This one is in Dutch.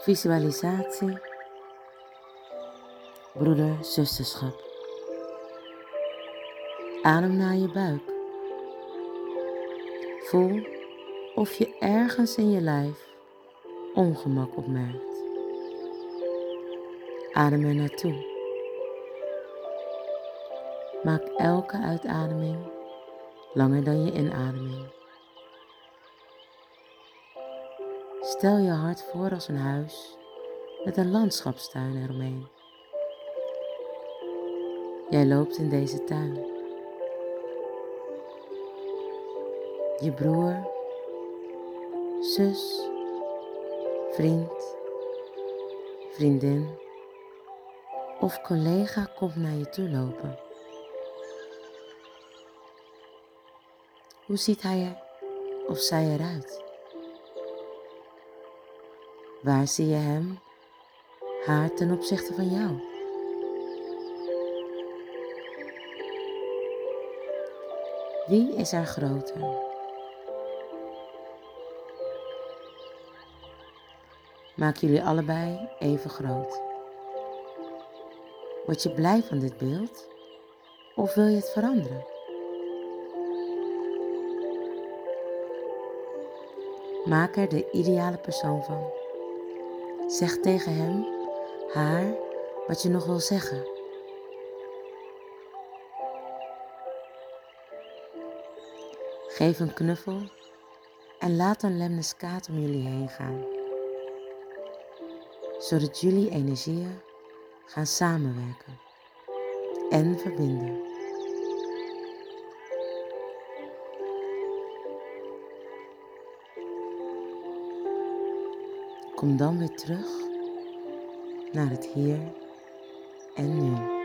Visualisatie. Broeder, zusterschap. Adem naar je buik. Voel of je ergens in je lijf ongemak opmerkt. Adem er naartoe. Maak elke uitademing langer dan je inademing. Stel je hart voor als een huis met een landschapstuin eromheen. Jij loopt in deze tuin. Je broer, zus, vriend, vriendin of collega komt naar je toe lopen. Hoe ziet hij er of zij eruit? Waar zie je hem, haar ten opzichte van jou? Wie is er groter? Maak jullie allebei even groot. Word je blij van dit beeld of wil je het veranderen? Maak er de ideale persoon van. Zeg tegen hem, haar, wat je nog wil zeggen. Geef een knuffel en laat een lemniskaat om jullie heen gaan. Zodat jullie energieën gaan samenwerken en verbinden. Kom dan weer terug naar het hier en nu.